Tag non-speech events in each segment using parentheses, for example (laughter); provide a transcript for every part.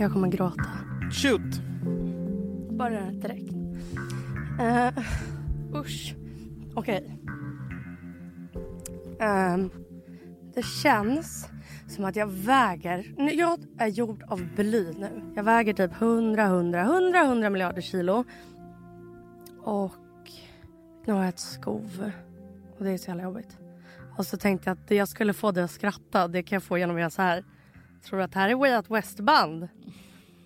Jag kommer gråta. Shoot! Bara direkt. Uh, usch. Okej. Ehm, det känns som att jag väger... Jag är gjord av bly nu. Jag väger typ 100, 100, 100, 100 miljarder kilo. Och nu har jag ett skov. Och det är så jävla jobbigt. Och så tänkte jag att det jag skulle få dig att skratta, det kan jag få genom att göra så här. Tror du att det här är Way Out West-band?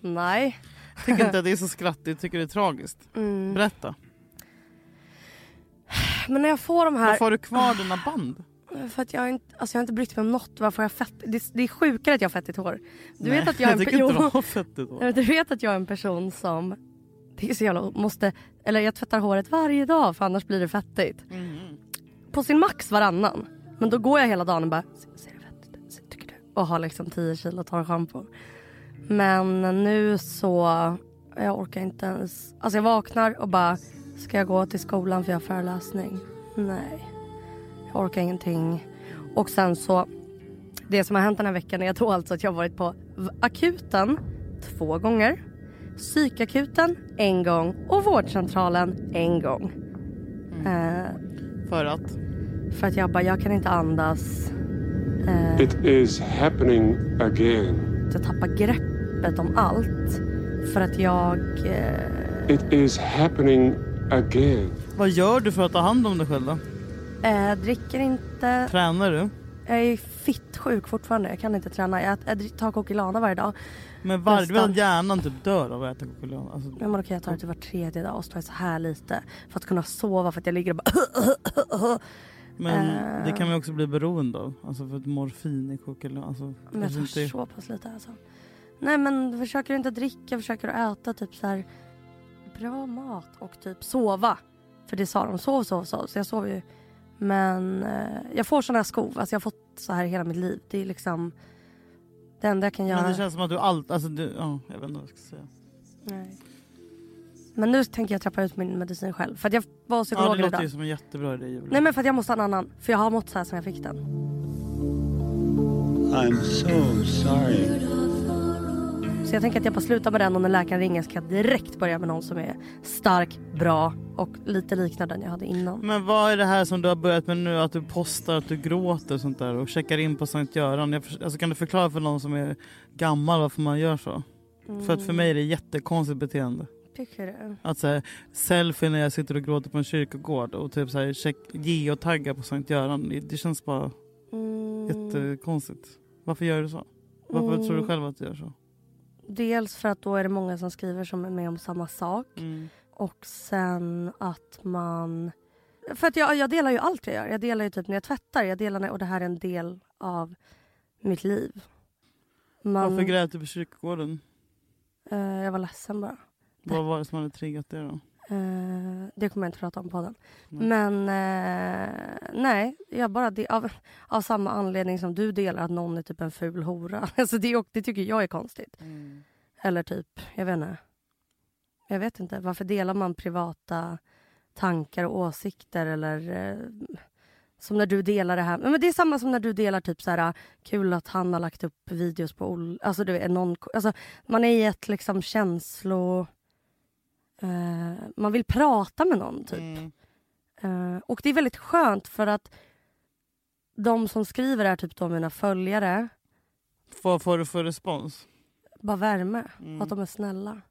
Nej. Tycker inte att det är så skrattigt, tycker det är tragiskt. Mm. Berätta. Men när jag får de här... Varför har du kvar dina band? För att jag, inte, alltså jag har inte brytt mig om något. Varför jag fett, det, det är sjukare att jag har fettigt hår. Du Nej, vet att jag är en, tycker pe- inte du har fettigt hår. (laughs) du vet att jag är en person som det är så jävla, måste, eller jag tvättar håret varje dag för annars blir det fettigt. Mm. På sin max varannan. Men då går jag hela dagen och bara, Och har liksom 10 kilo torrschampo. Men nu så, jag orkar inte ens. Alltså jag vaknar och bara, ska jag gå till skolan för jag har föreläsning? Nej. Jag orkar ingenting. Och sen så, det som har hänt den här veckan är då alltså att jag har varit på akuten två gånger. Psykakuten en gång och vårdcentralen en gång. Eh, För att? för att jag bara, jag kan inte andas. Eh, It is happening again. jag tappar greppet om allt. För att jag... Eh, It is happening again. Vad gör du för att ta hand om dig själv då? eh, dricker inte. Tränar du? Jag är fitt sjuk fortfarande. Jag kan inte träna. Jag, jag tar Coquilana varje dag. Men var, du vet Nästan. att hjärnan typ dör av att äta Coca-Cola? Alltså, Men okej, jag tar det till var tredje dag och så tar jag så här lite. För att kunna sova för att jag ligger och bara... men Eh. det kan man ju också bli beroende av. Alltså för att morfin i Coca-Cola. Alltså, Men jag tar inte- så pass lite alltså. Nej men försöker inte dricka, försöker att äta typ så här bra mat och typ sova. För det sa de, sov, sov, sov. Så jag sover ju. Men eh, jag får såna här skov. Alltså jag har fått så här hela mitt liv. Det är liksom det enda jag kan göra. Men det känns som att du allt, alltså du, ja, jag vet inte vad jag ska säga. Nej. Men nu tänker jag trappa ut min medicin själv. För att jag var hos Ja, psykolog det låter idag. ju som en jättebra idé Julia. Nej men för att jag måste ha en annan. För jag har mått så här sen jag fick den. I'm so sorry. Så jag tänker att jag bara slutar med den och när läkaren ringer ska jag direkt börja med någon som är stark, bra och lite liknar den jag hade innan. Men vad är det här som du har börjat med nu? Att du postar att du gråter och sånt där och checkar in på Sankt Göran. Jag, alltså, kan du förklara för någon som är gammal varför man gör så? För att för mig är det jättekonstigt beteende. Tycker du? Att så här, selfie när jag sitter och gråter på en kyrkogård och typ så här, check, geotagga på Sankt Göran. Det, det känns bara Mm. jättekonstigt. Varför gör du så? Varför Mm. tror du själv att du gör så? Dels för att då är det många som skriver som är med om samma sak. Mm. Och sen att man... För att jag, jag delar ju allt jag gör. Jag delar ju typ när jag tvättar. Jag delar när, och det här är en del av mitt liv. Man, Varför grät du på kyrkogården? eh, jag var ledsen bara. Vad var det som hade triggat det då? Eh, det kommer jag inte prata om på den. Nej. Men eh, nej, jag bara de, av, av samma anledning som du delar att någon är typ en ful hora. (laughs) Alltså det, det tycker jag är konstigt. Eller typ, jag vet inte. Jag vet inte, varför delar man privata tankar och åsikter eller eh, som när du delar det här. Men det är samma som när du delar typ så här kul att han har lagt upp videos på ol- alltså du vet, någon, alltså man är i ett liksom känslo eh, man vill prata med någon typ. Mm. Eh, och det är väldigt skönt för att de som skriver är typ då mina följare, Vad får du för respons? bara värme. Mm. Att de är snälla.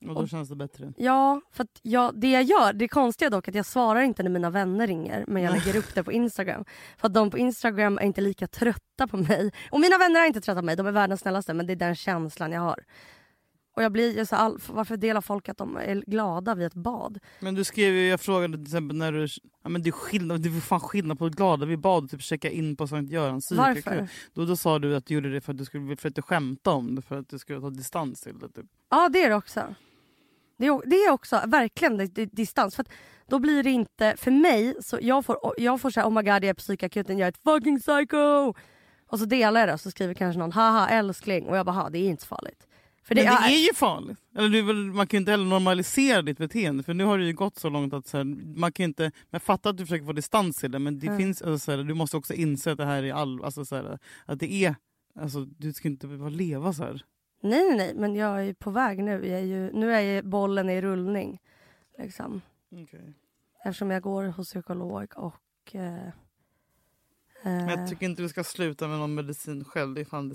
Och då Och- känns det bättre? Ja, för jag, det jag gör, det är konstiga dock att jag svarar inte när mina vänner ringer men jag lägger upp det på Instagram. För att de på Instagram är inte lika trötta på mig. Och mina vänner är inte trötta på mig, de är världens snällaste men det är den känslan jag har. Och jag blir så all, varför delar folk att de är glada vid ett bad? Men du skrev ju, jag frågade till exempel när du, ja men det är skillnad, det är fan skillnad på glada vid bad och typ checka in på Sankt Göran psykakut. Varför? Då, då sa du att du gjorde det för att du skulle för att du skämta om det, för att du skulle ta distans till det. Typ. Ja det är det också. Det är, det är också verkligen det, det, distans. För att då blir det inte, för mig, så jag får, jag får säga oh my god jag är på psykakuten, jag är ett fucking psycho! Och så delar jag det och så skriver kanske någon haha älskling och jag bara "Ha, det är inte så farligt. För Men det är ju farligt. Eller man kan ju inte heller normalisera ditt beteende för nu har det ju gått så långt att så här, man kan inte, jag fattar att du försöker få distans till det men det Mm. finns, alltså, så här, du måste också inse att det här är all, alltså, så här, att det är, alltså, du ska inte behöva leva så här. Nej, nej, nej, men jag är ju på väg nu. Jag är ju, nu är ju bollen i rullning. Liksom. Okej. Eftersom jag går hos psykolog och... Eh, eh, jag tycker inte du ska sluta med någon medicin själv. Det är fan det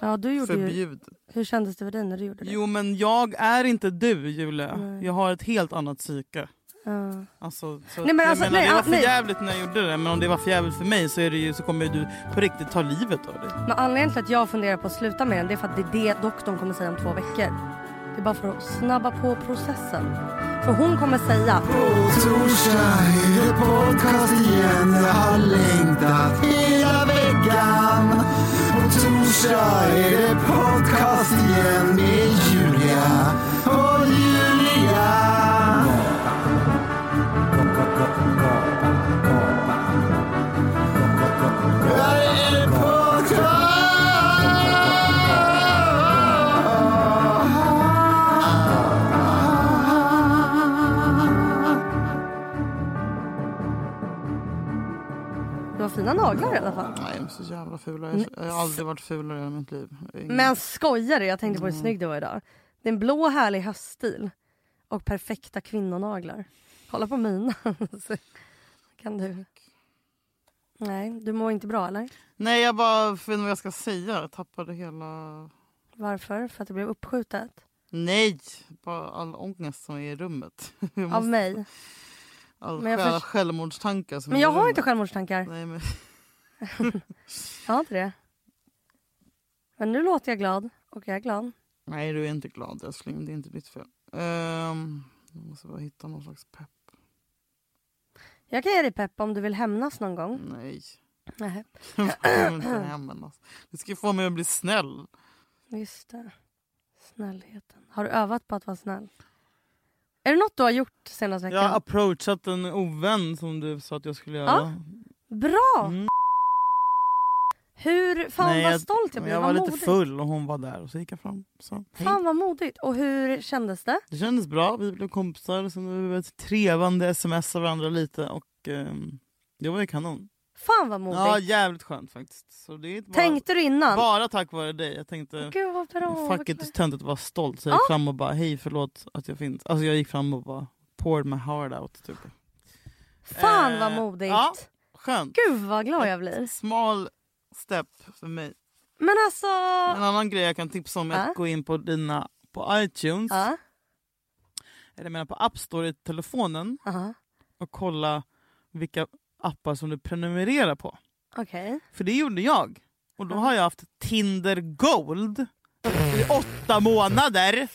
ja, du gjorde ju, förbjudet. hur kändes det för dig när du gjorde det? Jo men jag är inte du Julia. Nej. Jag har ett helt annat psyke. Ja. Alltså, så Nej, men alltså, menar, nej, det var ja, för jävligt när jag gjorde det men om det var för jävligt för mig så, är det ju, så kommer ju du på riktigt ta livet av dig. Men anledningen till att jag funderar på att sluta med den det är för att det är det doktorn kommer säga om två veckor. Det är bara för att snabba på processen. För hon kommer säga På torsdag är det podcast igen Jag har längtat hela veckan torsdag är det podcast igen med Julia? Fina naglar i alla fall. Nej de är så jävla fula. Jag, jag har aldrig varit fulare i hela mitt liv. Ingen- Men skojar du? Jag tänkte på hur Mm. snygg du var idag. Det är en blå härlig höststil. Och perfekta kvinnonaglar. Kolla på mina. (laughs) Kan du... Nej, du mår inte bra eller? Nej jag bara vet vad jag ska säga. Jag tappade hela... Varför? För att det blev uppskjutet? Nej! Bara all ångest som är i rummet. (laughs) Jag Av måste- mig? All Men jag själ, självmordstankar som Men jag har inte självmordstankar. Nej, men... (laughs) Jag har inte det. Men nu låter jag glad. Och jag är glad. Nej du är inte glad älskling. Det är inte ditt fel. Um, jag måste bara hitta någon slags pepp. Jag kan ge dig pepp om du vill hämnas någon gång. Nej. Nej. (clears throat) Jag kommer inte hämnas. Du ska få mig att bli snäll. Just det. Snällheten. Har du övat på att vara snäll? Är det något du har gjort senaste veckan? Jag har approachat en ovän som du sa att jag skulle göra. Bra! Mm. Hur, fan Nej, vad jag- stolt jag blev. Jag var vad lite modigt. full och hon var där och så gick jag fram. Så, hej. Fan vad modigt. Och hur kändes det? Det kändes bra. Vi blev kompisar. Sen vi började trevande smsa varandra lite och ehm, det var ju kanon. Fan vad modigt. Ja jävligt skönt faktiskt. Så det är inte bara, Tänkte du innan? bara tack vare dig. Jag tänkte Gud vad bra. vad fuck it, töntigt att vara stolt. Så jag gick fram och bara hej förlåt att jag finns. Alltså jag gick fram och bara poured my heart out. Typ. Fan vad Eh, modigt. ja. Skönt. Gud vad glad jag blir. Small step för mig. Men alltså... En annan grej jag kan tipsa om är Ja. att gå in på dina på iTunes, Ja. eller jag menar på App Store i telefonen Aha. och kolla vilka appar som du prenumererar på. Okej. För det gjorde jag. Och då har jag haft Tinder Gold i åtta månader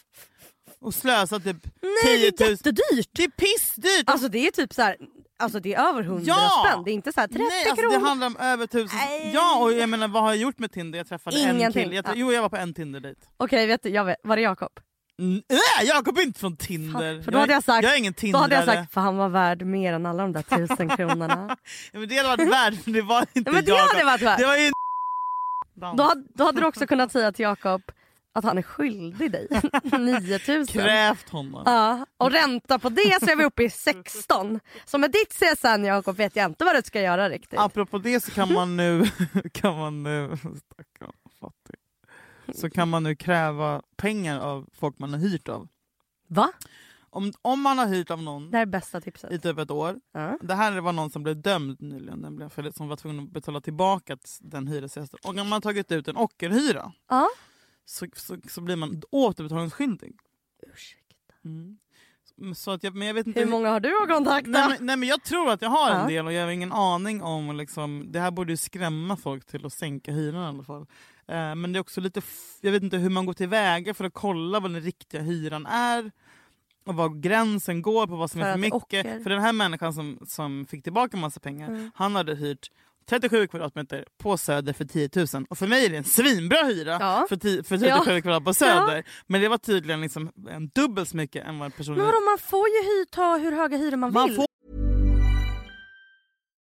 och slösat typ Nej 10 det är 000. jättedyrt! Det är pissdyrt! Alltså det är typ så här, alltså det är över 100 Ja! spänn. Det är inte så här 30 Nej, alltså kronor. det handlar om över tusen. Nej. Ja, och jag menar vad har jag gjort med Tinder? Jag träffade en Ingenting. kille. Jag, Ja. Jo, jag var på en Tinder-dejt. Okej vet du, jag vet. Var det Jakob? Mm, äh, Jakob är inte från Tinder. Fan, för då hade jag sagt- jag är ingen Då Tindrare. hade jag sagt, för han var värd mer än alla de där tusen kronorna. (laughs) Ja, men det hade varit värt, men det var inte men det Jakob. hade varit värt. Det var ju (laughs) Då då hade du också kunnat säga till Jakob att han är skyldig dig (laughs) 9000. krävt honom. Ja, och ränta på det så är vi uppe i 16. Så med ditt CSN Jakob vet jag inte vad du ska göra riktigt. Apropå det så kan man nu, kan man nu stackarn. Så kan man nu kräva pengar av folk man har hyrt av. Va? Om, om man har hyrt av någon Det här är bästa tipset. i typ ett år. Ja. Det här var någon som blev dömd nyligen nämligen, för det, som var tvungen att betala tillbaka t- den hyresgästen. Och om man har tagit ut en ockerhyra Ja. så, så, så blir man återbetalningsskyldig. Ursäkta. Mm. Så att jag, men jag vet inte Hur många har du att kontakta? Nej men, nej men jag tror att jag har en Ja. del och jag har ingen aning om liksom, det här borde ju skrämma folk till att sänka hyran i alla fall. Eh, men det är också lite, jag vet inte hur man går tillväga för att kolla vad den riktiga hyran är och var gränsen går på vad som För är för mycket. ocker- För den här människan som, som fick tillbaka massa pengar, Mm. han hade hyrt 37 kvadratmeter på Söder för 10 000 och för mig är det en svinbra hyra Ja. för, ti- för 37 Ja. kvadrat på Söder. Men det var tydligen liksom en dubbelt så mycket än vad personen... Men vadå, man får ju hy- ta hur höga hyror man, Man vill. får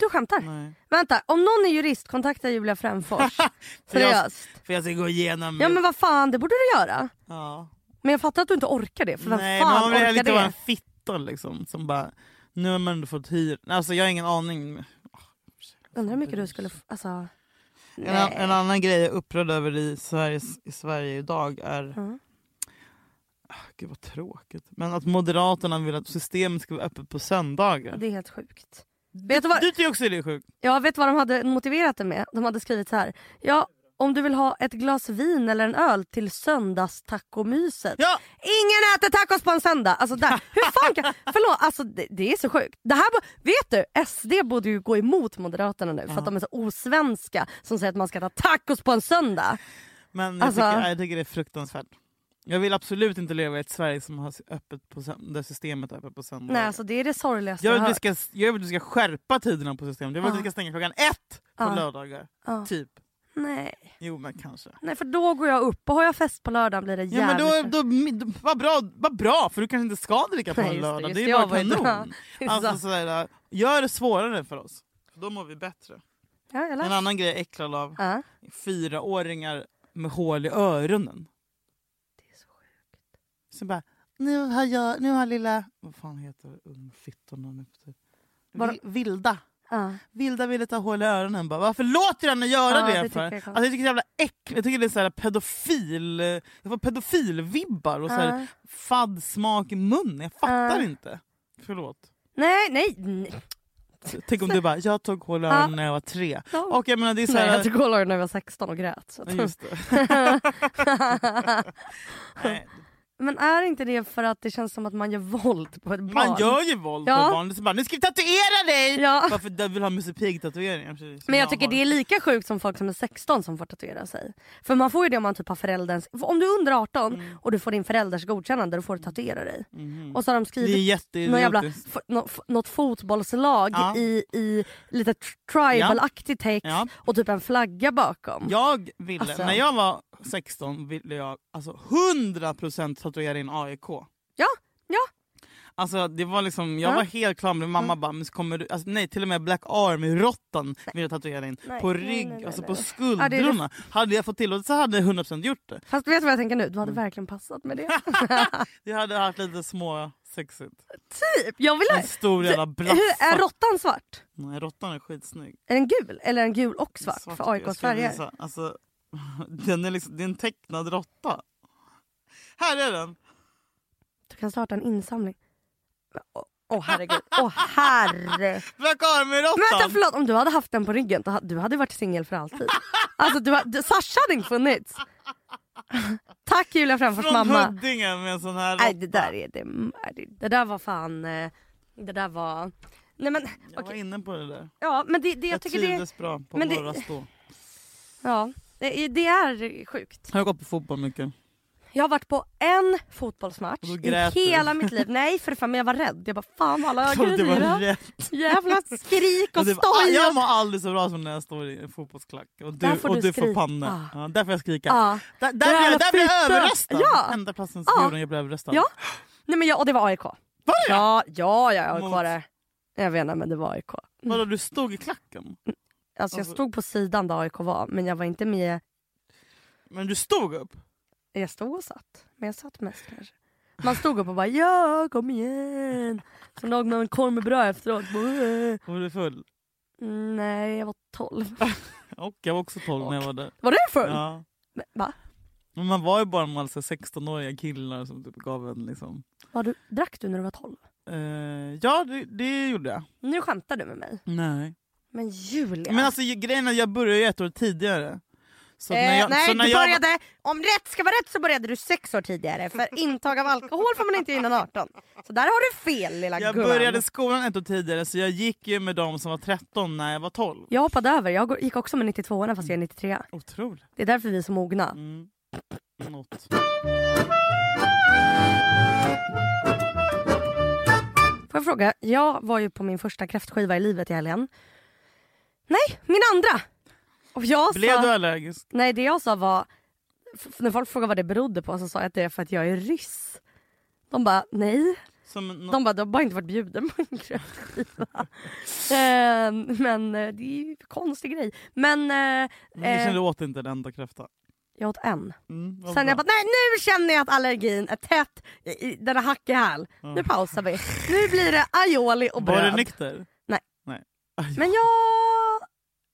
Du skämtar? Nej. Vänta, om någon är jurist, kontakta Julia Fränfors. (laughs) Seriöst. för jag ska gå igenom... Ja men vad fan, det borde du göra. Ja. Men jag fattar att du inte orkar det. För vem Nej, fan man vill orkar lite vara en fitta liksom. Som bara, nu har man ändå fått hyr. Alltså jag har ingen aning. Undrar hur mycket du skulle... Alltså, En, en annan grej jag är upprörd över i Sverige, i Sverige idag är... Mm. Ah, Gud vad tråkigt. Men att Moderaterna vill att systemet ska vara öppet på söndagar. Det är helt sjukt. Vet du vad? Du tycker också det är sjukt? Jag vet vad de hade motiverat det med. De hade skrivit så här. Ja, om du vill ha ett glas vin eller en öl till söndagstacomyset. Ja! Ingen äter tacos på en söndag! Alltså där. Hur fan kan... (laughs) Förlåt, alltså det, det är så sjukt. Det här, vet du, SD borde ju gå emot Moderaterna nu för att de är så osvenska som säger att man ska äta tacos på en söndag. Men jag, Alltså- tycker, jag tycker det är fruktansvärt. Jag vill absolut inte leva i ett Sverige som har öppet på där systemet är öppet på söndagar. Nej alltså det är det sorgligaste jag, jag vill att hört. ska, jag vill att vi ska skärpa tiderna på systemet. Jag vill att vi Ja. ska stänga klockan ett på Ja. lördagar. Ja. Typ. Nej. Jo men kanske. Nej för då går jag upp och har jag fest på lördagen blir det Ja, men jävligt... då, då, då, vad, bra, vad bra, för du kanske inte ska dricka på Nej, en lördag. Det, det, är jag bara ju- kanon. (laughs) Alltså, sådär, gör det svårare för oss. Då mår vi bättre. ja, jag. En annan grej jag är äcklad av. Ja. Fyraåringar med hål i öronen. Så. Så bara, nu har jag, nu har lilla, vad fan heter ungfittorna nu för tiden? Var- Vi- Vilda. Ja. Vilda ville ta hål i öronen. Bara, varför låter jag henne göra Ja, det? det för? jag alltså, jag tycker det är jävla äckligt. Jag tycker det är så här pedofil... Jag får pedofilvibbar och så här fadd smak i munnen. Jag fattar inte. Förlåt. Nej, nej, nej. Tänk om du bara, jag tog hål i öronen när jag var tre. Ja. Och jag menar det är så Nej, här... jag tog kollade när jag var 16 och grät. Så att... Just det. (laughs) (laughs) Nej, Men är inte det för att det känns som att man gör våld på ett barn? Man gör ju våld Ja. på barn. Det är så bara, nu ska vi tatuera dig! Ja. Varför du vill ha Musse Pigg-tatueringar? Men jag tycker har. det är lika sjukt som folk som är 16 som får tatuera sig. För man får ju det om man typ har förälderns... Om du är under 18 Mm. och du får din förälders godkännande då får du tatuera dig. Och så har de skrivit något, jävla, något fotbollslag Ja. i, i lite tr- tribal-aktig text Ja. och typ en flagga bakom. Jag ville, Alltså. när jag var 16 ville jag alltså 100% tatuera in AIK. Ja, ja. Alltså det var liksom, jag Ja. var helt klar med mamma bara, men kommer du, alltså, nej till och med Black Army-råttan ville jag tatuera in. Nej, på rygg, nej, nej, alltså på Ja, skuldrorna. Hade jag fått tillåtelse hade jag 100% gjort det. Fast vet du vad jag tänker nu? Du Mm. hade verkligen passat med det. (laughs) Det hade haft lite små sexigt. typ! Jag vill En stor jävla Hur, är blaffa. råttan svart? Nej råttan är skitsnygg. Är den gul? Eller är den gul och svart? Svart, för jag AIKs färger? visa. Alltså, (laughs) den är liksom, det är en tecknad råtta. Här är den! Du kan starta en insamling. Åh oh, herregud. Åh herre. (laughs) Black Men vänta förlåt, om du hade haft den på ryggen du hade varit singel för alltid. Alltså du, har- du, Sasha hade inte funnits. (laughs) Tack Julia Fränfors Från mamma. Huddinge med en sån här Nej det där är det. det- där var fan. eh, Det där var. Nej men Jag var inne på det där. Ja men det, det jag Jag tycker det. trivdes bra på men det- stå. Ja. Det, det är sjukt. Har jag gått på fotboll mycket? Jag har varit på en fotbollsmatch i grät du. hela mitt liv. Nej för fan men jag var rädd. Jag bara fan alla (laughs) rätt. Jävla (laughs) skrik och Och stoj. jag mår aldrig så bra som när jag står i en fotbollsklack och du, får och du du får panna. Ah. Ja, där får jag skrika. Ja. Där, där, jag, där blir jag överröstad! Ja. Enda platsen på jorden jag blev överröstad. Ja. Nej men jag, och det var AIK. Var det? Ja, ja, ja AIK var det. Jag vet inte men det var AIK. Vadå, du stod i klacken? Alltså jag Alltså- stod på sidan där AIK var men jag var inte med. Men du stod upp? Jag stod och satt. Men jag satt mest kanske. Man stod upp och bara ja kom igen. Så låg man en korv med bröd efteråt. Var du full? "Mm, Nej jag var 12. (laughs) Och jag var också 12 när jag var där. Var du full? Ja. Men, Va? Men man var ju bara en massa 16-åriga killar som typ gav en liksom... Var du, drack du när du var 12? Eh, ja, det, det gjorde jag. Nu skämtar du med mig. Nej. Men Julia. Men alltså grejen är att jag började ju ett år tidigare. Så Eh, när jag, nej, så när du jag, började, om rätt ska vara rätt så började du sex år tidigare. För (laughs) intag av alkohol får man inte innan 18. Så där har du fel lilla jag gumman. började skolan ett år tidigare så jag gick ju med de som var 13 när jag var 12. Jag hoppade över, jag gick också med 92 fast jag är 93 Otroligt. Det är därför vi är så mogna. Mm. Något. Får jag fråga, jag var ju på min första kräftskiva i livet i helgen. Nej, min andra! Och jag Blev sa, du allergisk? Nej det jag sa var, när folk frågade vad det berodde på så sa jag att det är för att jag är ryss. De bara nej. Som en- De bara du har bara inte varit bjuden på en kräftskiva. (laughs) eh, men det är ju en konstig grej. Men eh, Men du kände eh, åt inte en enda kräfta? jag åt en. Mm, Sen bra. jag bara, nej nu känner jag att allergin är tätt, i- i- den är hackig häl. Nu pausar vi. Nu blir det aioli och Var bröd. du nykter? Nej. Nej. Men jag...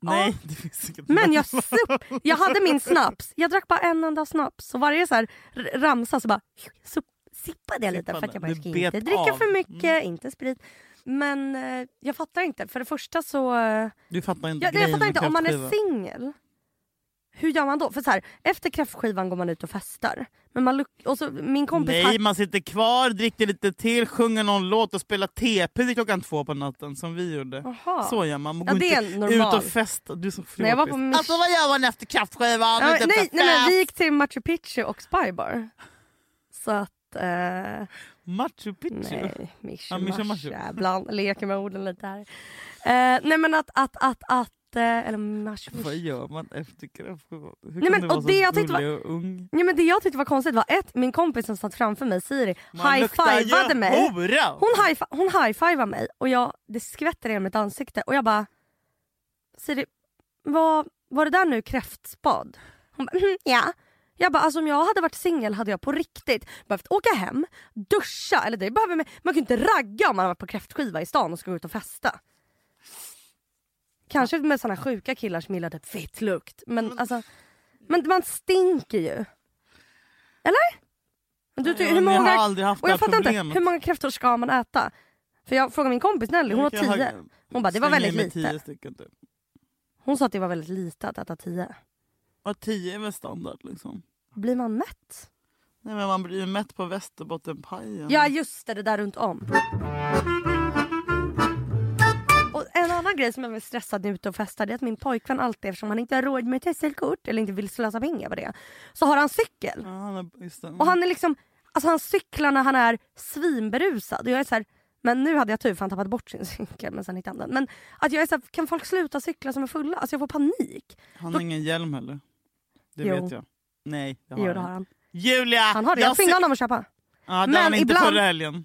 Nej, det finns inget Men jag supp, jag hade min snaps. Jag drack bara en enda snaps. Så varje så här ramsa så bara supp, sippade jag lite för att jag bara, ska inte dricka av. för mycket, inte sprit. Men eh, jag fattar inte. För det första så... Du fattar inte jag, jag fattar inte, om man är singel. Hur gör man då? För så här, efter kräftskivan går man ut och festar. Men man och så, min kompis Nej, har- man sitter kvar, dricker lite till, sjunger någon låt och spelar TP till klockan två på natten som vi gjorde. Jaha. Så gör man. man Ja, går är inte ut och festa. Du är så När jag var på. Mich- Alltså vad gör man efter kräftskivan? Ja, nej, nej, men vi gick till Machu Picchu och Spybar. Så att... Eh, Machu Picchu? nej, Mischu Ja. Bland, leker med orden lite här. Eh, nej men att, att, att, att eh, eller Maschu Vad gör man efter kräftskivan? Hur Nej, kan men, du vara så det jag var- gullig och ung? Ja, men det jag tyckte var konstigt var ett, min kompis som satt framför mig, Siri, high-fivade mig. hora! Hon high hon high-fivade mig och jag, det skvätter i mitt ansikte och jag bara Siri, vad, var det där nu kräftspad? Hon bara, "Mhm, ja. Jag bara, alltså om jag hade varit singel hade jag på riktigt behövt åka hem, duscha, eller det behöver man, man kan ju inte ragga om man har varit på kräftskiva i stan och ska gå ut och festa. Kanske med såna sjuka killar som gillar typ fittlukt. Men alltså, men man stinker ju. Eller? Men du, Ja, hur men jag många, har aldrig haft och det jag här fattar inte, problemet. hur många kräftor ska man äta? För jag frågade min kompis Nelly, hon har Jag har- tio. Hon bara, det var väldigt lite. Tio stycken, typ. Hon sa att det var väldigt lite att äta tio. Ja, tio är väl standard liksom. Blir man mätt? Nej, men man blir ju mätt på västerbottenpajen. Ja just det, det där runt om. Annan grej som jag är stressad när jag är ute och festar det är att min pojkvän alltid eftersom han inte har råd med tesselkort eller inte vill slösa pengar på det så har han cykel. Ja, han det. Och han är liksom, alltså han cyklar när han är svinberusad och jag är så här, men nu hade jag tur för han tappade bort sin cykel men sen hittade han den. Men att jag är så här, kan folk sluta cykla som är fulla? Alltså jag får panik. Han har ingen hjälm heller. Det Jo. vet jag. Nej, det har Jo han det har han. Julia! Han har det, jag tvingade honom att köpa. Ja, det Men har han inte ibland- förra helgen.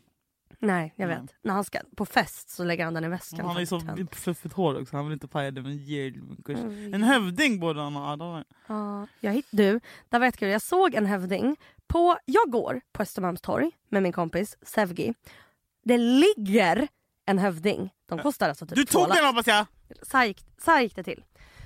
Nej jag Nej. vet. När han ska på fest så lägger han den i väskan. Han har ju så fluffigt hår också, han vill inte paja det med en hjälm. Mm. En hövding borde han ha. Ja, jag hitt, du, där var jättekul. Jag såg en hövding. På, jag går på Östermalmstorg med min kompis Sevgi. Det ligger en hövding. De kostar alltså typ Du tog den hoppas jag! Så här, gick, så här gick det till.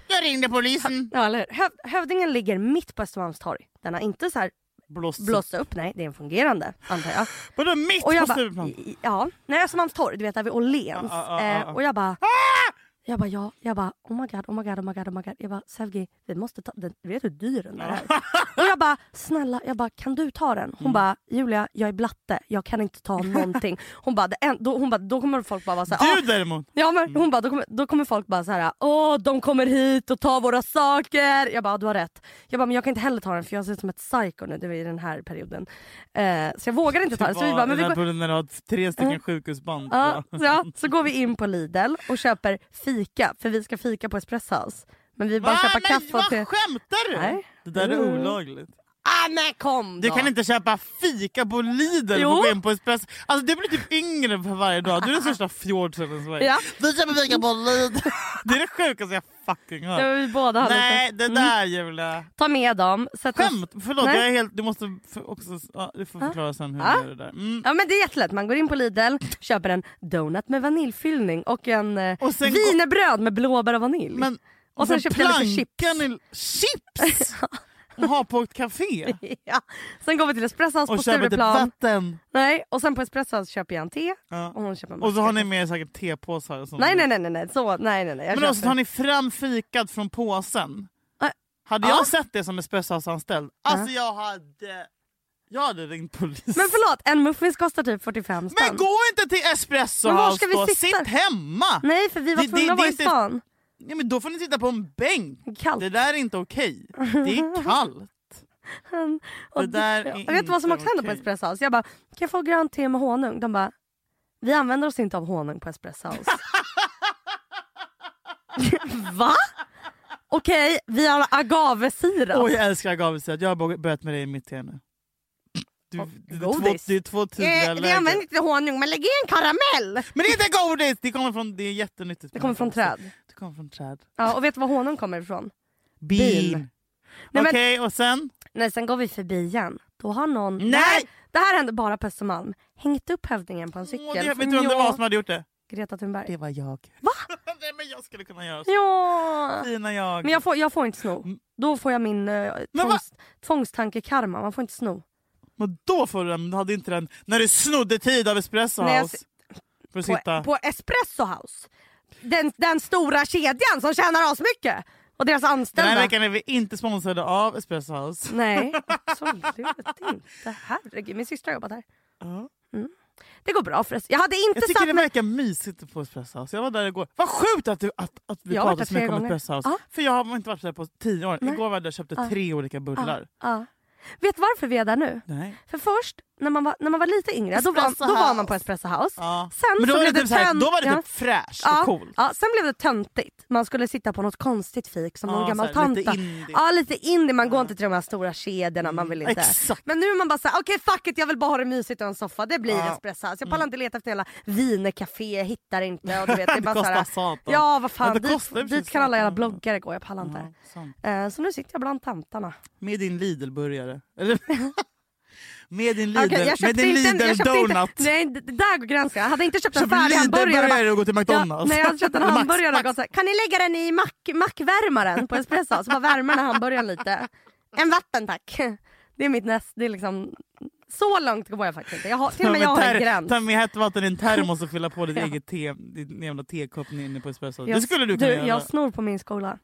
Jag ringde polisen! Ja, eller hur? Höv, hövdingen ligger mitt på Östermalmstorg. Den har inte så här Blåst. blåst upp, nej det är en fungerande antar jag. Vadå mitt Och jag på Stureplan? ja, nej Östermalmstorg, du vet där vid Åhléns. Ja, ja. Eh, och jag bara, jag bara ja, jag bara oh my god, oh my god, oh my god, oh my god. Jag bara Sevgi, vi måste ta den, vet du hur dyr den är? och jag bara snälla, jag bara kan du ta den? Hon Mm. bara Julia, jag är blatte, jag kan inte ta (laughs) någonting. Hon bara, en, då, hon bara då kommer folk bara vara såhär, Du däremot! Ja men hon bara, då kommer, då kommer folk bara så här: åh de kommer hit och tar våra saker. Jag bara, du har rätt. Jag bara, men jag kan inte heller ta den för jag ser ut som ett psycho nu, det var i den här perioden. Eh, så jag vågar inte ta den. Så vi bara, men vi går, när du har tre stycken Mm. sjukhusband. så, ja, så går vi in på Lidl och köper fika, för vi ska fika på Espresso House. Men vi bara Va? köpa Men kaffe och vad te. skämtar du? Nej. Det där är olagligt. Ah nej kom Du då! kan inte köpa fika på Lidl Jo. och gå in på Espresso. Alltså du blir typ yngre för varje dag. Du är den största fjordsen i Sverige. Ja. Vi köper fika på Lidl. Det är det sjukaste jag fucking hört. Ja, vi båda hade Nej det där Julia. Ta med dem. Sätt oss- Skämt! Förlåt Nej. jag är helt, du måste för, också, ja, du får förklara sen hur Ja. du gör det där. Mm. Ja men det är jättelätt, man går in på Lidl, köper en donut med vaniljfyllning och en eh, Och sen wienerbröd med blåbär och vanilj. Men, Och sen köpte jag lite i- Chips! (laughs) Och ha på ett café. (laughs) ja. Sen går vi till Espresso House Och på köper typ Stureplan. vatten. Nej, och sen på Espresso House köper jag en te Ja. och hon köper en Och så har ni med säkert tepåsar och sånt. Nej nej nej nej, nej. Så, nej nej nej. Jag Men också tar ni fram fikat från påsen. Hade Ja. jag sett det som espressoanställd, alltså jag hade, jag hade ringt polis. Men förlåt, en muffins kostar typ 45 spänn. Men gå inte till Espresso House då, sitta? sitt hemma! Nej för vi var tvungna att vara i är inte- stan. Ja, men då får ni sitta på en bänk. Kallt. Det där är inte okej. Det är (laughs) kallt. Och Det där är jag vet vad som också hände på okej. Espresso House. Jag bara, kan jag få grönt te med honung? De bara, vi använder oss inte av honung på Espresso House. (laughs) Va? Okej, vi har agavesirap. Åh jag älskar agavesirap, jag har börjat med det i mitt te nu. Du, det, är två, godis. det är två tydliga Eh, vi läger. använder inte honung, men lägg i en karamell. Men det är inte godis! Det kommer från, det är jättenyttigt. Det kommer från träd. Kommer från träd. Ja, och vet du var honung kommer ifrån? Bin. Nej, men- Okej och sen? Nej, sen går vi förbi igen. Då har någon... Nej! Det här, det här hände bara på Östermalm. Hängt upp hövdingen på en cykel. Åh, det, vet du vem det var som hade gjort det? Greta Thunberg. Det var jag. Va? (laughs) Nej men jag skulle kunna göra så. Ja! Fina jag. Men jag får, jag får inte sno. Då får jag min Men tvångs, tvångstankekarma. Man får inte sno. Men då får du den, du hade inte den när du snodde tid av Espresso jag House. För att På, på Espresso House. Den, den stora kedjan som tjänar oss mycket Och deras Den anställda. här veckan är vi inte sponsrade av Espresso House. Nej, (laughs) absolut inte. Herregud, min syster har jobbat här. Mm. Det går bra förresten. Jag hade inte Jag tycker det verkar mysigt på Espresso House. Jag var där igår. Vad sjukt att, du, att, att vi pratar så mycket om. Espresso House. Ja. För jag har inte varit där på tio år. Nej. Igår var jag där och köpte Ja. tre olika bullar. Ja. Vet varför vi är där nu? Nej. För först, när man var, när man var lite yngre, då var, då var House. man på Espresso House. Ja. Sen Men då så var det typ, så här, tönt- då var det ja. typ fräscht Ja, och coolt. ja, sen blev det töntigt. Man skulle sitta på något konstigt fik som Ja, någon gammal här, lite tanta. indie. Ja lite indie, man går inte till de här stora kedjorna. Man vill inte. Exakt. Men nu är man bara såhär, okej fuck it jag vill bara ha det mysigt och en soffa. Det blir Ja. Mm. espresso. Så jag pallar inte leta efter hela wienercafé, hittar inte. Och du vet, det är (laughs) Det bara kostar såhär, satan. Ja vad fan, det kostar dit, sig dit kan alla jävla bloggare gå, jag pallar inte. Eh, så nu sitter jag bland tantarna. Med din Lidl-burgare. (laughs) Med din Lidl, jag med din en- Lidl jag köpte inte, donut. nej där går gränsen. Jag hade inte köpt en färdig hamburgare. Bara- och gå till McDonalds. Ja, nej jag hade köpt en (laughs) hamburgare och gått såhär, kan ni lägga den i mack, mackvärmaren på espresso? Så bara värmer den hamburgaren lite. En vatten tack. Det är mitt näst, det är liksom så långt går jag faktiskt inte. Jag har, till och med jag har en gräns. Ta med hett vatten i en termos och fylla på ditt (laughs) Ja. eget te, din jävla tekopp inne på espresso. Jag- det skulle du kunna göra. Jag snor på min skola.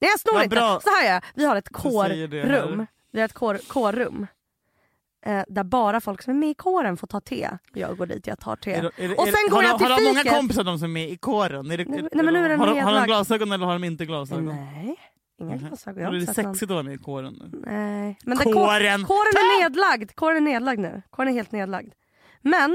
Nej jag snor Vad inte. bra. Så här gör jag. Vi har ett Du kårrum. Vi har ett kår, kårrum. Eh, där bara folk som är med i kåren får ta te. Jag går dit, jag tar te. Är det- är det- och är sen det- går har, jag till Har du många fiket. kompisar de som är med i kåren? Är det, Nej, är- nej, men nu är den har, de, har de glasögon eller har de inte glasögon? Nej, inga glasögon. Jag Är har det sexigt att vara med i kåren? nu? Nej. Men Kåren! Kåren, kåren är nedlagd. Kåren är nedlagd nu. Kåren är helt nedlagd. Men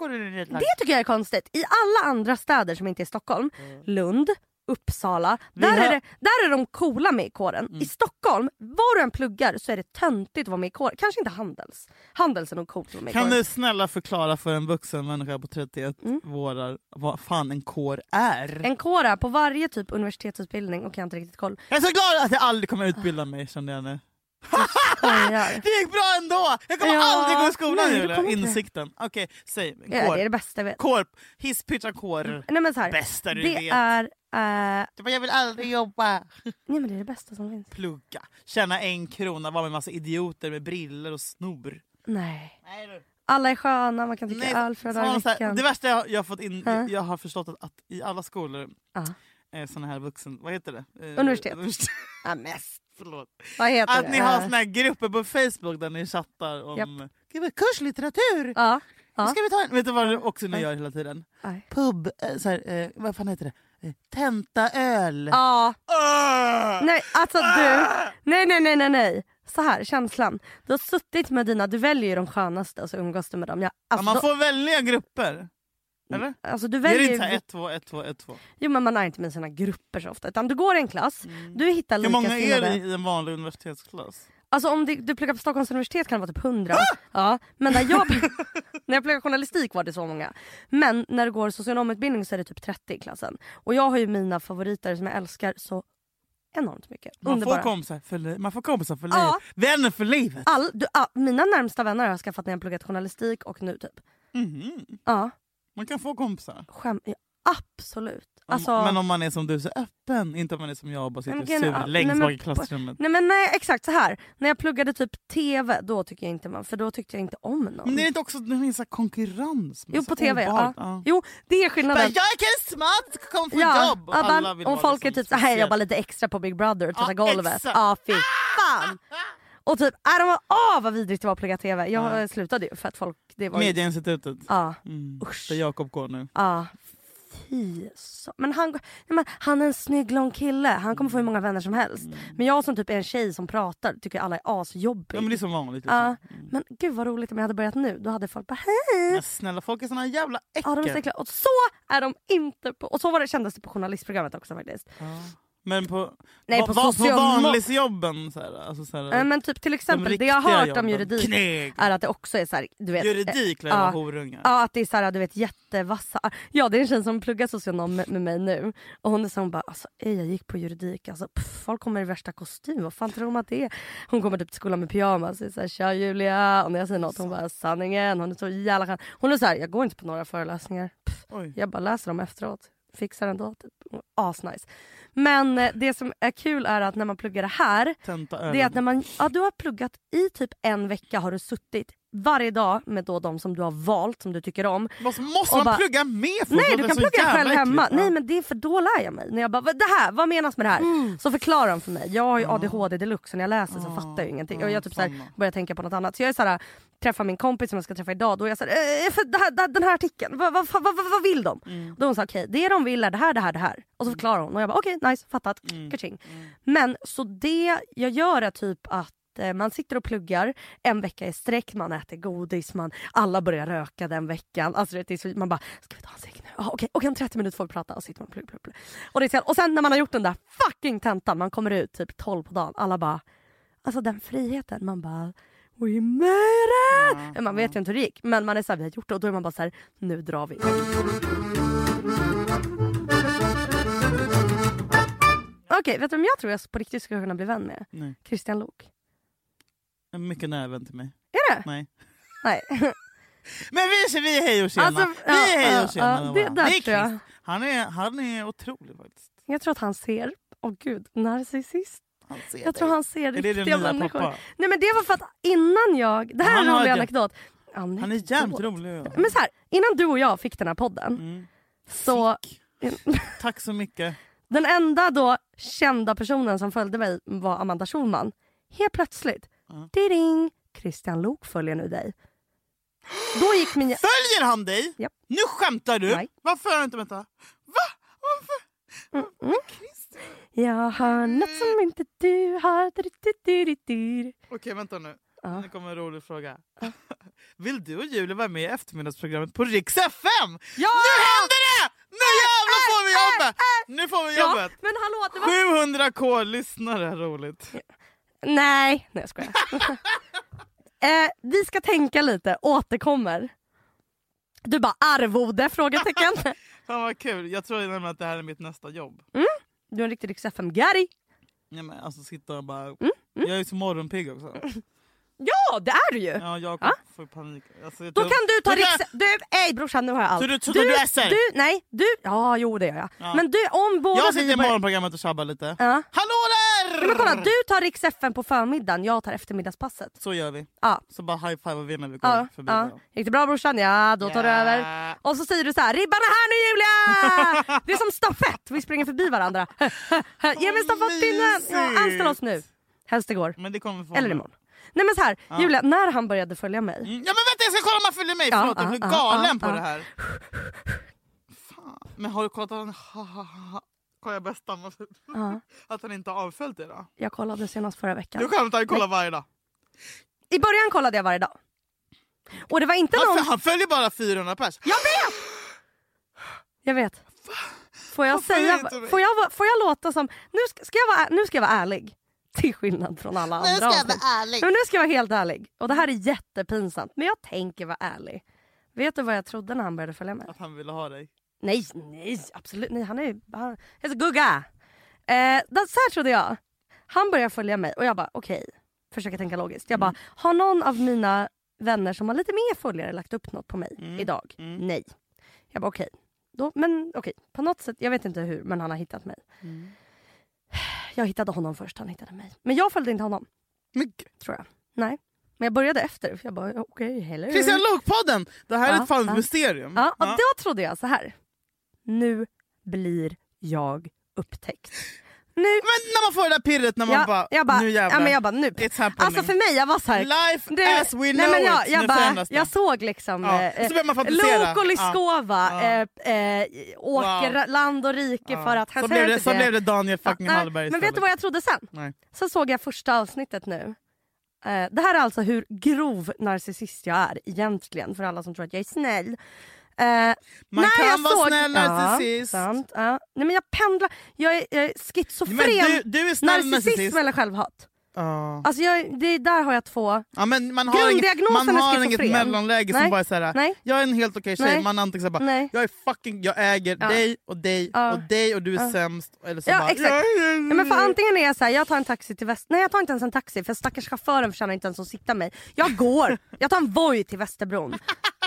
är det tycker jag är konstigt. I alla andra städer som inte är Stockholm, Lund, Uppsala, där, har- Mm. är det, där är de coola med i kåren. I Stockholm, var du än pluggar så är det töntigt att vara med i kåren. Kanske inte Handels. Handels är nog coolt att vara med Kan du snälla förklara för en vuxen människa på 31 vårar vad fan en kår är? Mm. En kår är på varje typ universitetsutbildning och jag har inte riktigt koll. Jag är så glad att jag aldrig kommer utbilda mig kände jag nu. Det gick bra ändå! Jag kommer Ja, aldrig gå i skolan nej, Julia. Insikten. Okej, säg. Ja, Kår. det är det bästa jag vet. Kår. Hisspitcha kår. Nej, men så här, Bästa du det vet. är... eh, Du bara, Jag vill aldrig jobba. nej men det är det bästa som finns. Plugga. Tjäna en krona, vara med massa idioter med briller och snor. Nej. Nej, du. Alla är sköna, man kan dricka öl flera så dagar i veckan. det värsta jag, jag har fått in, Ja. jag har förstått att, att i alla skolor, Ja. Eh, såna här vuxen, vad heter det? Eh, Universitet. Ja, mest. Förlåt. Vad heter Att det? ni har såna här grupper på Facebook där ni chattar om. Gud, vad kurslitteratur! Ja. ja. Ska vi ta en? Vet du vad du också ni gör hela tiden? Nej. Pub, eh, så här, eh, vad fan heter det? Eh, Tentaöl. Ja. Ah! Nej, alltså du. Nej, nej, nej, nej, nej. Så här, känslan. Du har suttit med dina, du väljer ju de skönaste och så umgås du med dem. Jag, Ja, alltså, man då- får välja grupper. Eller? alltså du Är det väljer inte ju... såhär 1, 2, 1, 2, 1, 2? Jo men man är inte med sina grupper så ofta. Utan du går i en klass, du hittar Mm. Hur många är det i en vanlig universitetsklass? Alltså om du, du pluggar på Stockholms universitet kan det vara typ 100. Ja, men när jag, (laughs) när jag pluggade journalistik var det så många. Men när du går socionomutbildning så är det typ 30 i klassen. Och jag har ju mina favoriter som jag älskar så enormt mycket. Man Underbara. får, kompisar för, li- man får kompisar för Ja. livet. Vänner för livet. All, du, ah, mina närmsta vänner har jag skaffat när jag pluggat journalistik och nu typ. Mhm. Ja, Man kan få kompisar. skäm, jag Absolut. Om, Alltså, men om man är som du, så öppen. Inte om man är som jag och bara sitter Men är- sur längst bak i klassrummet. Nej men nej exakt så här. När jag pluggade typ TV då tycker jag inte man, för då tyckte jag inte om någon. Men det är inte också det finns konkurrens? med Jo på TV, ja. obehagligt? Jo det är skillnaden. jag är smart, kom få Ja, jobb! Och ja, alla vill om vara folk är liksom typ så här speciell. jobbar lite extra på Big Brother och tvättar Ja, golvet. Ja fy fan. (laughs) Och typ, är de, åh vad vidrigt det var att plugga TV. Jag Ja. slutade ju för att folk, det var ju, Medieinstitutet. Ja, Mm. Usch. Där Jakob går nu. ja. Fy så. Men han, men han är en snygg lång kille, han kommer få hur många vänner som helst. Men jag som typ är en tjej som pratar tycker alla är asjobbig. Ja, men det är som vanligt. Liksom. Ja, men gud vad roligt om jag hade börjat nu. Då hade folk bara hej. Men snälla, folk är såna jävla äckel. Ja, de är så äckliga. Och så är de inte på... Och så var det, kändes det på journalistprogrammet också faktiskt. Ja. Men på, Nej, va, på va, på vanlisjobben? Så här, alltså så här, Eh, Men typ till exempel, det jag har hört om juridik Kneg. är att det också är så här, du vet... Juridik lär vara ja. horungar. Ja att det är så här, du vet jättevassa... Ja det är en tjej som pluggar socionom med, med mig nu. Och hon är så hon bara alltså ej, jag gick på juridik. Alltså, pff, folk kommer i värsta kostym. Vad fan tror de att det är? Hon kommer typ till skolan med pyjamas. Och så här, Tja Julia. Och när jag säger något hon bara sanningen. Hon är så jävla skön. Hon är så här, jag går inte på några föreläsningar. Pff, jag bara läser dem efteråt. Fixar ändå. Typ. Asnice. Men eh, det som är kul är att när man pluggar det här det är att när man, ja, du har pluggat i typ en vecka har du suttit varje dag med då de som du har valt som du tycker om. Måste, måste man bara- plugga med folk? Nej du kan plugga själv hemma. äckligt. Nej men det är för då lär jag mig. När jag bara "Vad- det här, vad menas med det här? Mm. Så förklarar de för mig. Jag har ju ADHD deluxe så när jag läser så fattar jag ingenting. Och jag typ så här, samma. börjar tänka på något annat. Så jag är så här, träffar min kompis som jag ska träffa idag. Då är jag så här, eh, här, den här artikeln, vad, vad, vad, vad, vill de? Mm. Då är hon så här, okej det de vill är det här, det här, det här. Och så förklarar hon och jag bara okej nice, fattat. Mm. Kaching. Men så det jag gör är typ att eh, man sitter och pluggar en vecka i sträck, man äter godis, man, alla börjar röka den veckan. Alltså, det är så, man bara, ska vi ta en cigg nu? Ah, Okej, okay, om 30 minuter får vi prata. Och, sitter man plugg, plugg, plugg. Och, det är och sen när man har gjort den där fucking tentan, man kommer ut typ 12 på dagen, alla bara, alltså den friheten, man bara We made it! Man vet ju inte hur det gick men man är såhär, vi har gjort det och då är man bara så här, nu drar vi. Okej, vet du vem jag tror jag på riktigt skulle kunna bli vän med? Nej. Christian Lok. En Mycket nära vän till mig. Är det? Nej. Nej. (laughs) Men vi, vi är hej och tjena. Alltså, vi är hej ja, och tjena. ja, med det där är. Chris. Han är, han är otrolig faktiskt. Jag tror att han ser, åh gud, narcissist. Han ser Jag dig. tror han ser det riktiga människor. pappa? Nej men det var för att innan jag, det här Han är en rolig det. anekdot. Han är Anekdot. jävligt rolig. Men så här, innan du och jag fick den här podden Mm. så (laughs) Tack så mycket. Den enda då kända personen som följde mig var Amanda Schulman. Helt plötsligt, Ja. ding, Christian Lok följer nu dig. Då gick min... Följer han dig? Japp. Nu skämtar du? Nej. Varför har du inte vänta? Va? Varför? Mm. Jag har något som inte du har. Okej vänta nu. Ja. Nu kommer en rolig fråga. (laughs) Vill du och Julia vara med i eftermiddagsprogrammet på Rix FM? Ja! Nu händer det! Nu jävlar får vi jobbet! Nu får vi Ja, jobbet! men hallå, det var... 700k lyssnare, roligt. Nej, nej jag skojar. (laughs) eh, vi ska tänka lite, återkommer. Du bara arvode? Frågetecken. (laughs) Fan vad kul, jag tror nämligen att det här är mitt nästa jobb. Du är en riktig Rix FM-gary. Ja, men alltså sitta och bara... Mm, Jag är ju så morgonpigg också. (laughs) Ja, det är du ju. Ja, jag Ja. får panik. Alltså, jag Då tror- kan du ta Då kan- riks... Du, ej brorsan nu har jag allt. Så du tror du är SR? Du, nej, du... Ja, jo det gör jag. Ja. Men du, om båda Jag sitter i morgonprogrammet och tjabbar lite. Ja. Hallå där! Ja, men kolla, du tar riks FN på förmiddagen, jag tar eftermiddagspasset. Så gör vi. Ja. Så bara high five vi när vi går Ja, förbi. ja. Gick det bra brorsan? Ja, då tar du Ja. över. Och så säger du så här: ribban är här nu Julia! (laughs) Det är som stafett, vi springer förbi varandra. (laughs) Ge mig stafettpinnen! Ja, anställ oss nu. Helst igår. Men det kommer få Eller imorgon. Nej men så här, Julia, när han började följa mig. Mm. Ja men vänta jag ska kolla om han följer mig! Ja, Förlåt jag ja, ja, galen ja, på ja. det här. (laughs) Fan. Men har du kollat att han... Ha, ha, ha. Kolla jag börjar stamma. Ja, (laughs) Att han inte har avföljt det då? jag kollade senast förra veckan. Du skämtar, jag kollar varje dag. I början kollade jag varje dag. Och det var inte Varför? någon... Han följer bara 400 pers. Jag vet! Jag vet. Får jag, Varför säga, mig? får, jag, vara- får jag låta som... Nu ska, ska jag vara, nu ska jag vara ärlig. Till skillnad från alla andra avsnitt. ärlig. Men nu ska jag vara helt ärlig. Och det här är jättepinsamt. Men jag tänker vara ärlig. Vet du vad jag trodde när han började följa med? Att han ville ha dig. Nej, nej, absolut nej. Han är. Han är så gugga. Eh, så här trodde jag. Han börjar följa mig och jag bara okej. försöker tänka logiskt. Jag bara, har någon av mina vänner som har lite mer följare lagt upp något på mig Mm. idag? Mm. Nej. Jag bara okej. då, men okej, på något sätt, jag vet inte hur, men han har hittat mig. Mm. (sighs) Jag hittade honom först, han hittade mig. Men jag följde inte honom, Men, tror jag. Nej. Men jag började efter, för jag bara okej, hello. Christian Luuk-podden! Det här är Ja, ett fan ja. mysterium. Ja, och då trodde jag så här. Nu blir jag upptäckt. (gasps) Nu, Men när man får det där pirret när man jag, bara, jag bara, nu jävlar. ja, men jag bara nu. It's happening. Alltså för mig, jag var så här. Life du- as we know nej, men jag, it. jag, bara, jag såg liksom Ja, eh, så börjar man fantisera. Lok och Lyskova Ja. eh, eh, åker Wow. land och rike Ja. för att han så, blev det, så blev det Daniel fucking nej, Hallberg Men vet du vad jag trodde sen? Nej. Så såg jag första avsnittet nu. Eh, det här är alltså hur grov narcissist jag är egentligen för alla som tror att jag är snäll. Eh, Man kan jag vara såg, snäll narcissist. Ja, sant, ja. Nej, men jag pendlar, jag är, jag är schizofren. Men du, du är snäll Narcissism narcissist. eller självhat? Ja. Alltså jag, det, där har jag två. Ja, men man har inget, man är har inget mellanläge som Nej. bara är såhär, Nej. jag är en helt okej tjej, Nej. man antingen bara Nej. jag är fucking, jag äger Ja. dig och dig Ja. och dig och du är Ja. sämst. Eller så Ja, bara, exakt. Ja, men för antingen är jag så här, jag tar en taxi till Väst... Nej jag tar inte ens en taxi för stackars chauffören förtjänar inte ens att sitta mig. Jag går, jag tar en Voi till Västerbron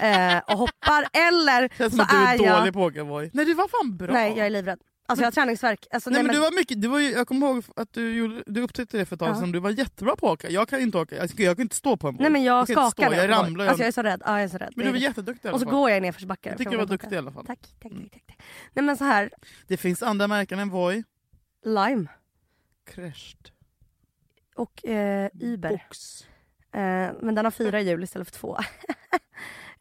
eh, och hoppar eller Känns som så att du är, är jag... dålig på att åka Voi. Nej du var fan bra. Nej jag är livrädd. Alltså jag har träningsvärk. Alltså, Nej, nej, men men... du var mycket, du var jag kommer ihåg att du, gjorde, du upptäckte det för ett tag Ja. sedan, du var jättebra på att åka. Jag kan inte åka, jag, jag kan inte stå på en Voi. nej men jag inte skakar jag ramlar. Alltså jag är så rädd. Ja, jag är så rädd. Men du var jätteduktig Och så går jag i nedförsbackar. Jag tycker du var jag duktig i alla fall. Tack, tack, tack, tack, tack. Nej men så här, Det finns andra märken än Voi. Lime Crashed. och eh, Uber. Box. Eh, men den har fyra hjul istället för två. (laughs)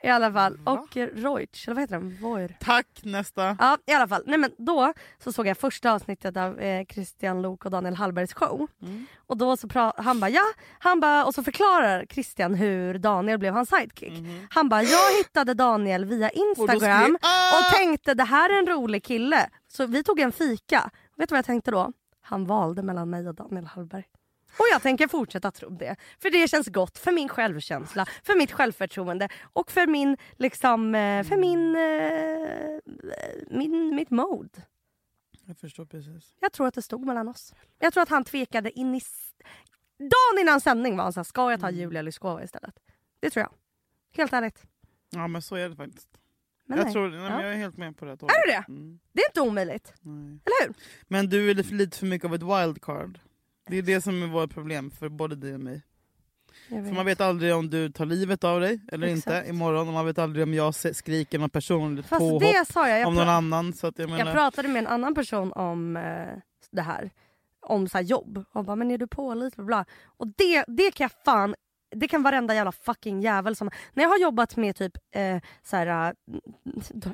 I alla fall. Va? Och Reutsch, eller vad heter den? Voir. Tack, nästa. Ja i alla fall. Nej, men då så såg jag första avsnittet av eh, Christian Lok och Daniel Hallbergs show. Mm. Och då så pra- han bara ja, han bara, och så förklarar Christian hur Daniel blev hans sidekick. Han bara jag hittade Daniel via. Och Instagram skrev- Ah! och tänkte det här är en rolig kille. Så vi tog en fika. Vet du vad jag tänkte då? Han valde mellan mig och Daniel Hallberg. Och jag tänker fortsätta tro det. För det känns gott för min självkänsla, för mitt självförtroende och för min, liksom, eh, för min, eh, min, mitt mode. Jag förstår precis. Jag tror att det stod mellan oss. Jag tror att han tvekade in i... Dagen innan sändning var han såhär, ska jag ta Julia Lyskova istället? Det tror jag. Helt ärligt. Ja men så är det faktiskt. Men jag, nej. tror, nej, Ja. jag är helt med på det. Är du det? Mm, Det är inte omöjligt. nej. Eller hur? Men du är lite för mycket av ett wildcard. Det är det som är vårt problem för både dig och mig. För man vet aldrig om du tar livet av dig eller Exakt. inte imorgon. Och man vet aldrig om jag skriker något personligt Fast påhopp det sa jag. Jag, om någon annan. Så att jag menar, jag pratade med en annan person om eh, det här. Om så här, jobb. Och bara, men är du pålitlig? Bla, bla. Och det, det kan jag fan det kan varenda jävla fucking jävel som... När jag har jobbat med typ eh, så här, eh,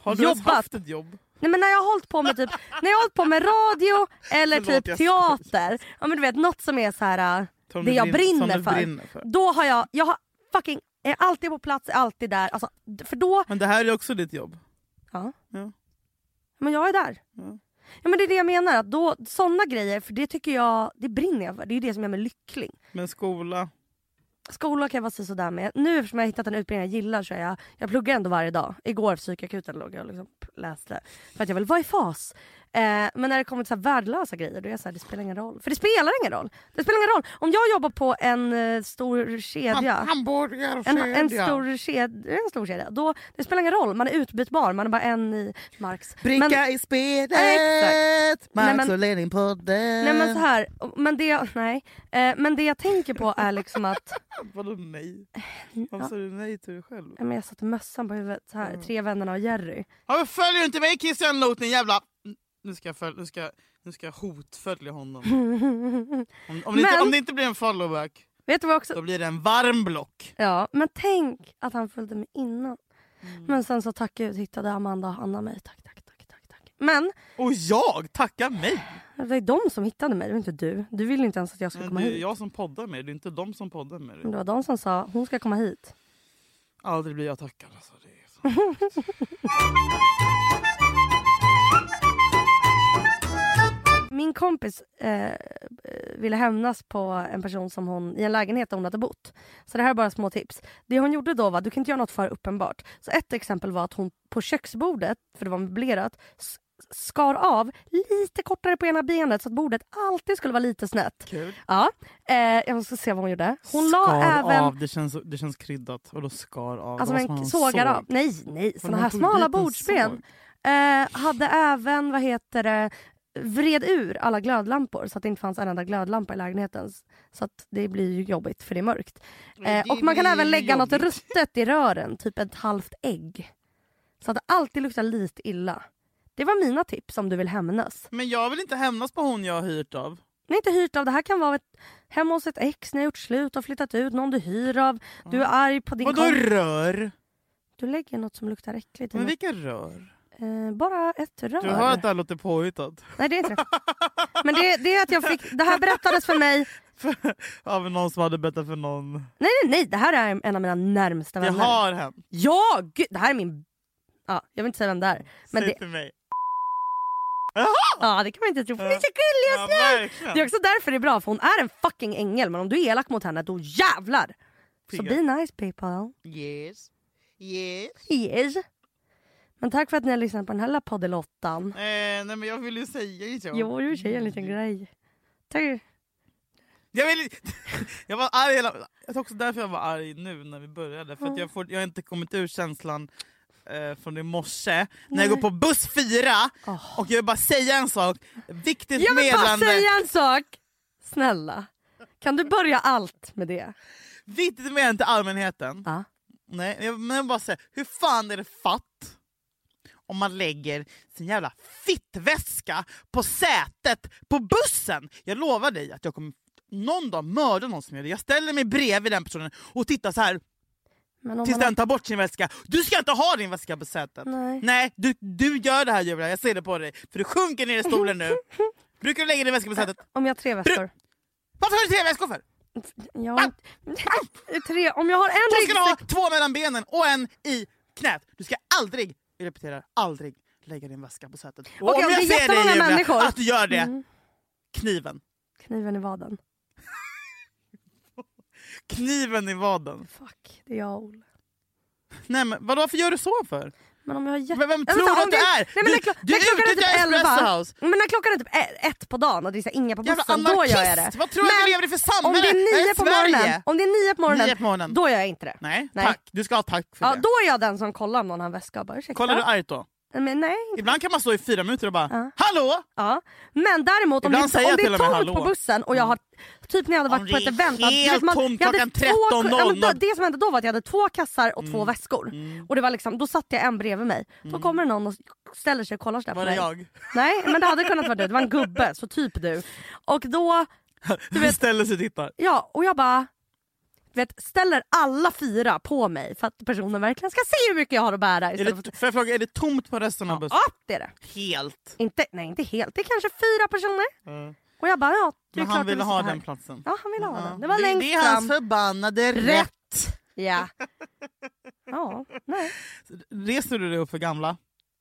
har du ens jobbat, haft ett jobb? Nej men när jag har hållit på med typ, när jag har hållit på med radio eller Förlåt, typ teater, ja men du vet något som är så här äh, Som det jag brin- brinner för. brinner för. Då har jag, jag har fucking, är alltid på plats, är alltid där. Alltså, för då, Men det här är också ditt jobb. ja. Ja. Men jag är där. Ja. Ja men det är det jag menar, att då, såna grejer, för det tycker jag, det brinner jag för. Det är det som gör mig lycklig. Men skola, Skola kan jag vara sådär med. Nu eftersom jag har hittat en utbildning jag gillar så är jag, jag pluggar ändå varje dag. Igår psykakuten låg jag och liksom läste för att jag vill vara i fas. Eh, men när det kommer till så här värdelösa grejer då är jag såhär, det spelar ingen roll. För det spelar ingen roll. Det spelar ingen roll. Om jag jobbar på en eh, stor kedja. Ham- en, en, stor kedja, en stor kedja. Då, det spelar ingen roll, man är utbytbar. Man är bara en i Marx. Bricka Men- i spelet! Exakt. Marx Nej, men- och Lenin-podden! Nej men så här, men det, nej. Eh, men det jag tänker på är liksom att (laughs) Vadå nej? Varför ja, sa du nej till dig själv? men jag satte mössan på huvudet. Så här, Tre vännerna och Jerry. Varför följer du inte mig Christian din jävla... Nu ska jag, följa, nu ska, nu ska jag hotfölja honom. (laughs) Om, om, det inte, Men- om det inte blir en followback, Vet du vad också? då blir det en varm block. Ja, men tänk att han följde mig innan. Mm. Men sen så tack gud hittade Amanda och Hanna mig. Tack, tack, tack, tack, tack. Men Och jag tackar mig! det är de som hittade mig, det var inte du. Du ville inte ens att jag skulle komma det är hit. jag som poddar med det är inte de som poddar med Men det. Det var de som sa hon ska komma hit. Aldrig blir jag tackad. Alltså. Det är så. (laughs) Min kompis eh, ville hämnas på en person som hon i en lägenhet där hon hade bott. Så det här är bara små tips. Det hon gjorde då var, du kan inte göra något för uppenbart. Så ett exempel var att hon på köksbordet, för det var möblerat, skar av lite kortare på ena benet så att bordet alltid skulle vara lite snett. Kul. Ja, eh, jag ska se vad hon gjorde. Hon la skar även... av, det känns, det känns kryddat. Och då skar av. Alltså en sågar såg. av. Nej, nej. Såna här smala bordsben. Eh, hade även, vad heter det, vred ur alla glödlampor så att det inte fanns en enda glödlampa i lägenheten. Så att det blir ju jobbigt för det är mörkt. Eh, och man kan även lägga något jobbigt. ruttet i rören, typ ett halvt ägg. Så att det alltid luktar lite illa. Det var mina tips om du vill hämnas. Men jag vill inte hämnas på hon jag har hyrt av. Är inte hyrt av, det här kan vara ett, hemma hos ett ex, ni har gjort slut och flyttat ut, någon du hyr av, du är arg på din Vadå rör? Du lägger något som luktar äckligt. Men något- vilka rör? Eh, bara ett rör. Du hör att det här låter påhittat. Nej det är inte det. (laughs) Men det, det är att jag fick, det här berättades för mig. Av någon som hade berättat för någon. Nej nej nej, det här är en av mina närmsta Det vänner. har hänt. Ja, gud, det här är min... Ja, jag vill inte säga vem det är. Men Säg det, till mig. ja, det kan man inte tro för ni är så gullig Ja, och verkligen. Det är också därför det är bra för hon är en fucking ängel men om du är elak mot henne då jävlar. Så Pigga. be nice people. Yes. Yes. Yes. Men tack för att ni har lyssnat på den här lilla poddelottan. Eh, nej men jag vill ju säga så. Jo, du säger en liten grej. Tack. Jag, vill, (laughs) jag var arg hela, Jag tror också därför jag var arg nu när vi började. För att jag, får, jag har inte kommit ur känslan eh, från i morse när jag går på buss 4 och jag vill bara säga en sak. Viktigt Jag vill bara meddelande. säga en sak. Snälla. Kan du börja allt med det? Viktigt meddelande till allmänheten. Ja. Nej, jag, men jag bara säga, hur fan är det fatt om man lägger sin jävla fittväska på sätet på bussen? Jag lovar dig att jag kommer någon dag mörda någon som gör det. Jag ställer mig bredvid den personen och tittar så här tills man den tar bort sin väska. Du ska inte ha din väska på sätet! Nej. du, du gör det här Julia, jag ser det på dig. För du sjunker ner i stolen nu. (laughs) Brukar du lägga din väska på sätet? Om jag har tre väskor? Varför har du tre väskor för? Jag tre. Om jag har en ska du ha ryggsäck... två mellan benen och en i knät. Du ska aldrig, jag repeterar, aldrig lägga din väska på sätet. Och Okej, om är ser jättemånga Julia, människor. att du gör det, Mm. kniven. Kniven i vaden. (laughs) Kniven i vaden. Fuck, det är jag och Olle. Nej men vadå, varför gör du så för? Men om jag har jätte... Men vem tror du om att det- är? Nej, men Du- när, du är utnyttjar typ Espresso elva. House. Men när klockan är typ e- ett på dagen och det är inga på Jävla bussen, då gör jag det. Vad tror du att vi lever i för om samhälle? det är Det här nio på morgonen, om det är nio på morgonen, Nio på morgonen. då gör jag inte det. Nej, Nej. tack. Du ska ha tack för Ja, det. då är jag den som kollar om någon har en väska och bara ursäkta. Kollar du argt då? Men nej. Ibland kan man stå i fyra minuter och bara Ja. Hallå! Ja. Men däremot om det, om det är tomt hallå. på bussen och jag har Typ när jag hade Om varit på det ett är event. att- du helt vet, man- tomt jag hade klockan två- 13.00. ja, Det som hände då var att jag hade två kassar och två väskor. Mm. Och det var liksom, Då satt jag en bredvid mig. Då kommer det någon och ställer sig och kollar sådär Var på det mig. jag? Nej men det hade kunnat vara du, det var en gubbe, så typ du. Och då, (laughs) Du vet, ställer sig och tittar. ja och jag bara vet, ställer alla fyra på mig för att personen verkligen ska se hur mycket jag har att bära. Är det, jag fråga, är det tomt på resten av för, bussen? ja det är det. Helt. Inte, nej inte helt, det är kanske fyra personer. Mm. Och jag bara ja, det är Men klart han ville vill ha den platsen. Ja han ville ha Ja. den. Det var det, längst det är hans fram. förbannade rätt. Rätt. Ja. (laughs) ja, nej. Reser du dig upp för gamla?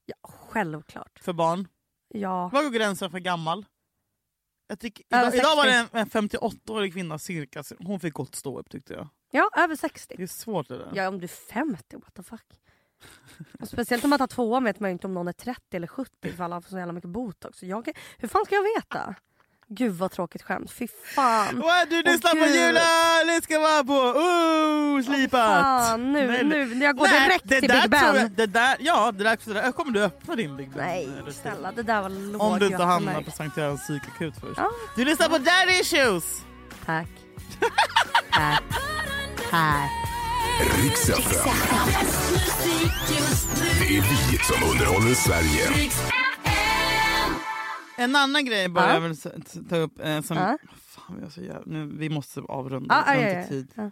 Ja, självklart. För barn? Ja. Var går gränsen för gammal? Över idag, idag var det 60. en, en 58-årig kvinna cirka, hon fick gott stå upp tyckte jag. ja, över 60. Det är svårt det där. Ja om du är 50, what the fuck. Och speciellt om man tar tvåan vet man ju inte om någon är 30 eller 70 för alla har så jävla mycket botox. Jag, hur fan ska jag veta? Gud vad tråkigt skämt, fy fan. Vad du lyssnar på. Julia! Det ska vara på oh, slipat! Fan, nu, Nej, nu, jag går nej, direkt det till där Big Ben. Jag, det där, ja, det där, kommer du öppna din Big Ben. Nej snälla, det där var lågt. Om du inte hamnar på Sankt Görans psykakut först. Ja. Du lyssnar på Daddy Issues! Tack. (laughs) Tack. Tack. Riks. Det är vi som underhåller Sverige. En annan grej bara Ja. jag vill ta upp. Eh, som, Ja. fan, så jävla, nu, vi måste avrunda. Ja, ja, tid.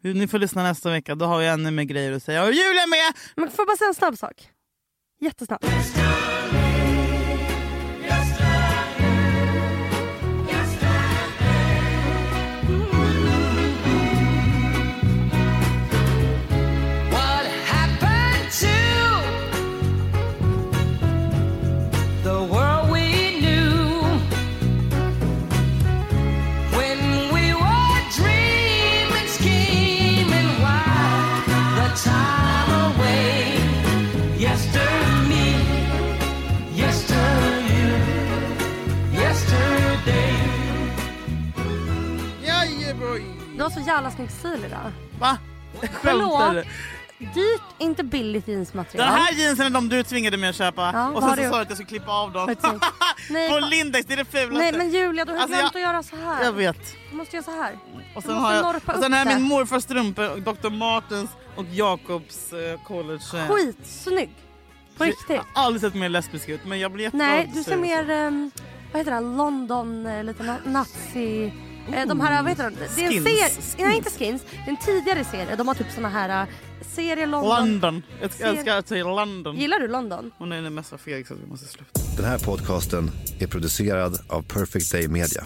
Ni får lyssna nästa vecka, då har jag ännu mer grejer att säga. Och Julia med! Men får jag bara säga en snabb sak? Jättesnabbt. Stil idag. Va? Skämtar du? dyrt, inte billigt Den jeansmaterial. här jeansen är de du tvingade mig att köpa Ja, och sen så sa du att jag skulle klippa av dem. (laughs) Nej, På Lindex, det är det fulaste. Nej men Julia, du har Alltså, glömt jag- att göra så här. Jag vet. Du måste göra så här. Och sen har jag, och sen har min morfars strumpor och Dr. Martens och Jakobs eh, college. eh. Skitsnygg. På riktigt. Jag har aldrig sett mer lesbisk ut men jag blir jätteglad Nej, du ser mer, um, vad heter det, London, eh, lite na- nazi... Eh, de här, vad heter de? Det är en Skins. serie, nej inte skins, det är en tidigare serie. De har typ såna här uh, serier London. London. Jag ska- jag att säga London. Gillar du London? Och är det mest av Felix så att vi måste sluta. Den här podcasten är producerad av Perfect Day Media.